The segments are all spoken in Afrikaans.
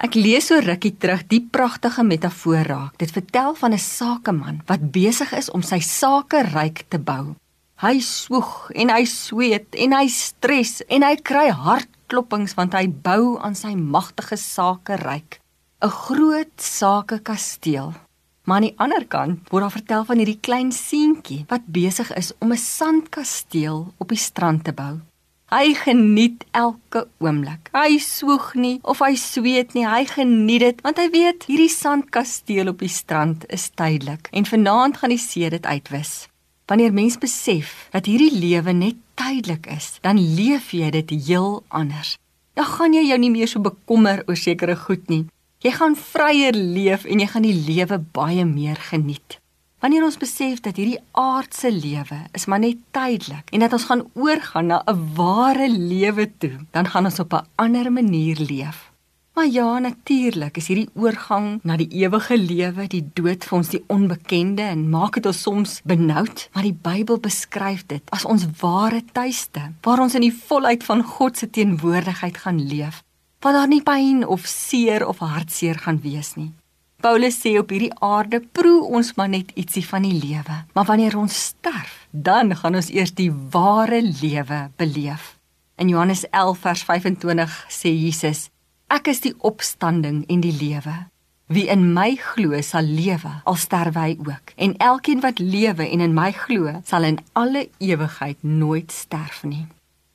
Ek lees so rukkie terug die pragtige metafoor raak. Dit vertel van 'n sakeman wat besig is om sy sake ryk te bou. Hy swoeg en hy sweet en hy stres en hy kry hartklopings want hy bou aan sy magtige sake ryk. 'n Groot sakekasteel. Maar aan die ander kant word daar vertel van hierdie klein seentjie wat besig is om 'n sandkasteel op die strand te bou. Hy geniet elke oomblik. Hy swoeg nie of hy sweet nie, hy geniet dit want hy weet hierdie sandkasteel op die strand is tydelik en vanaand gaan die see dit uitwis. Wanneer mens besef dat hierdie lewe net tydelik is, dan leef jy dit heel anders. Dan gaan jy jou nie meer so bekommer oor sekere goed nie. Jy gaan vryer leef en jy gaan die lewe baie meer geniet. Wanneer ons besef dat hierdie aardse lewe is maar net tydelik en dat ons gaan oorgaan na 'n ware lewe toe, dan gaan ons op 'n ander manier leef. Maar ja, natuurlik is hierdie oorgang na die ewige lewe, die dood vir ons die onbekende en maak dit ons soms benoud, maar die Bybel beskryf dit as ons ware tuiste, waar ons in die volheid van God se teenwoordigheid gaan leef, waar daar nie pyn of seer of hartseer gaan wees nie. Paulus sê op hierdie aarde proe ons maar net ietsie van die lewe, maar wanneer ons sterf, dan gaan ons eers die ware lewe beleef. In Johannes 11 vers 25 sê Jesus: Ek is die opstanding en die lewe. Wie in my glo sal lewe al sterwe hy ook, en elkeen wat lewe en in my glo, sal in alle ewigheid nooit sterf nie.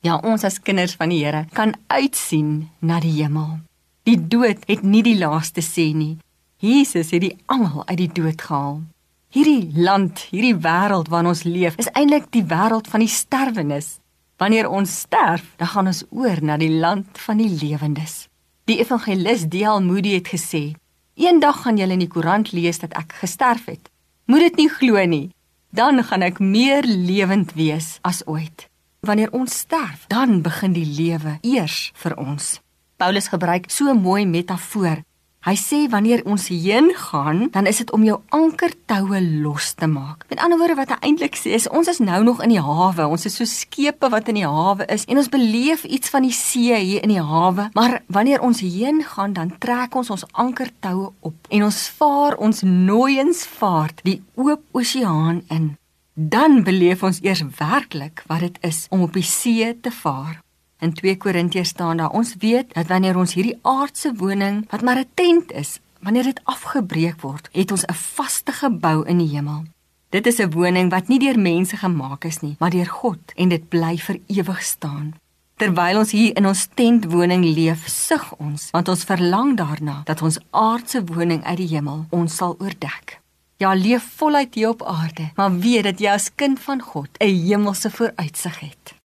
Ja, ons as kinders van die Here kan uitsien na die hemel. Die dood het nie die laaste sê nie. Jesus het die almal uit die dood gehaal. Hierdie land, hierdie wêreld waarin ons leef, is eintlik die wêreld van die sterwenis. Wanneer ons sterf, dan gaan ons oor na die land van die lewendes. Die evangelis D.L. Moody het gesê: "Eendag gaan julle in die koerant lees dat ek gesterf het. Moet dit nie glo nie. Dan gaan ek meer lewend wees as ooit. Wanneer ons sterf, dan begin die lewe eers vir ons." Paulus gebruik so 'n mooi metafoor Hy sê wanneer ons heen gaan, dan is dit om jou ankertoue los te maak. Met ander woorde wat hy eintlik sê is ons is nou nog in die hawe. Ons is so skepe wat in die hawe is en ons beleef iets van die see hier in die hawe, maar wanneer ons heen gaan, dan trek ons ons ankertoue op en ons vaar ons nooiens vaart die oop oseaan in. Dan beleef ons eers werklik wat dit is om op die see te vaar. In 2 Korintiërs staan daar: Ons weet dat wanneer ons hierdie aardse woning wat maar 'n tent is, wanneer dit afgebreek word, het ons 'n vaste gebou in die hemel. Dit is 'n woning wat nie deur mense gemaak is nie, maar deur God en dit bly vir ewig staan. Terwyl ons hier in ons tentwoning leef, sug ons, want ons verlang daarna dat ons aardse woning uit die hemel ons sal oordek. Ja, leef voluit hier op aarde, maar weet dat jy as kind van God 'n hemelse vooruitsig het.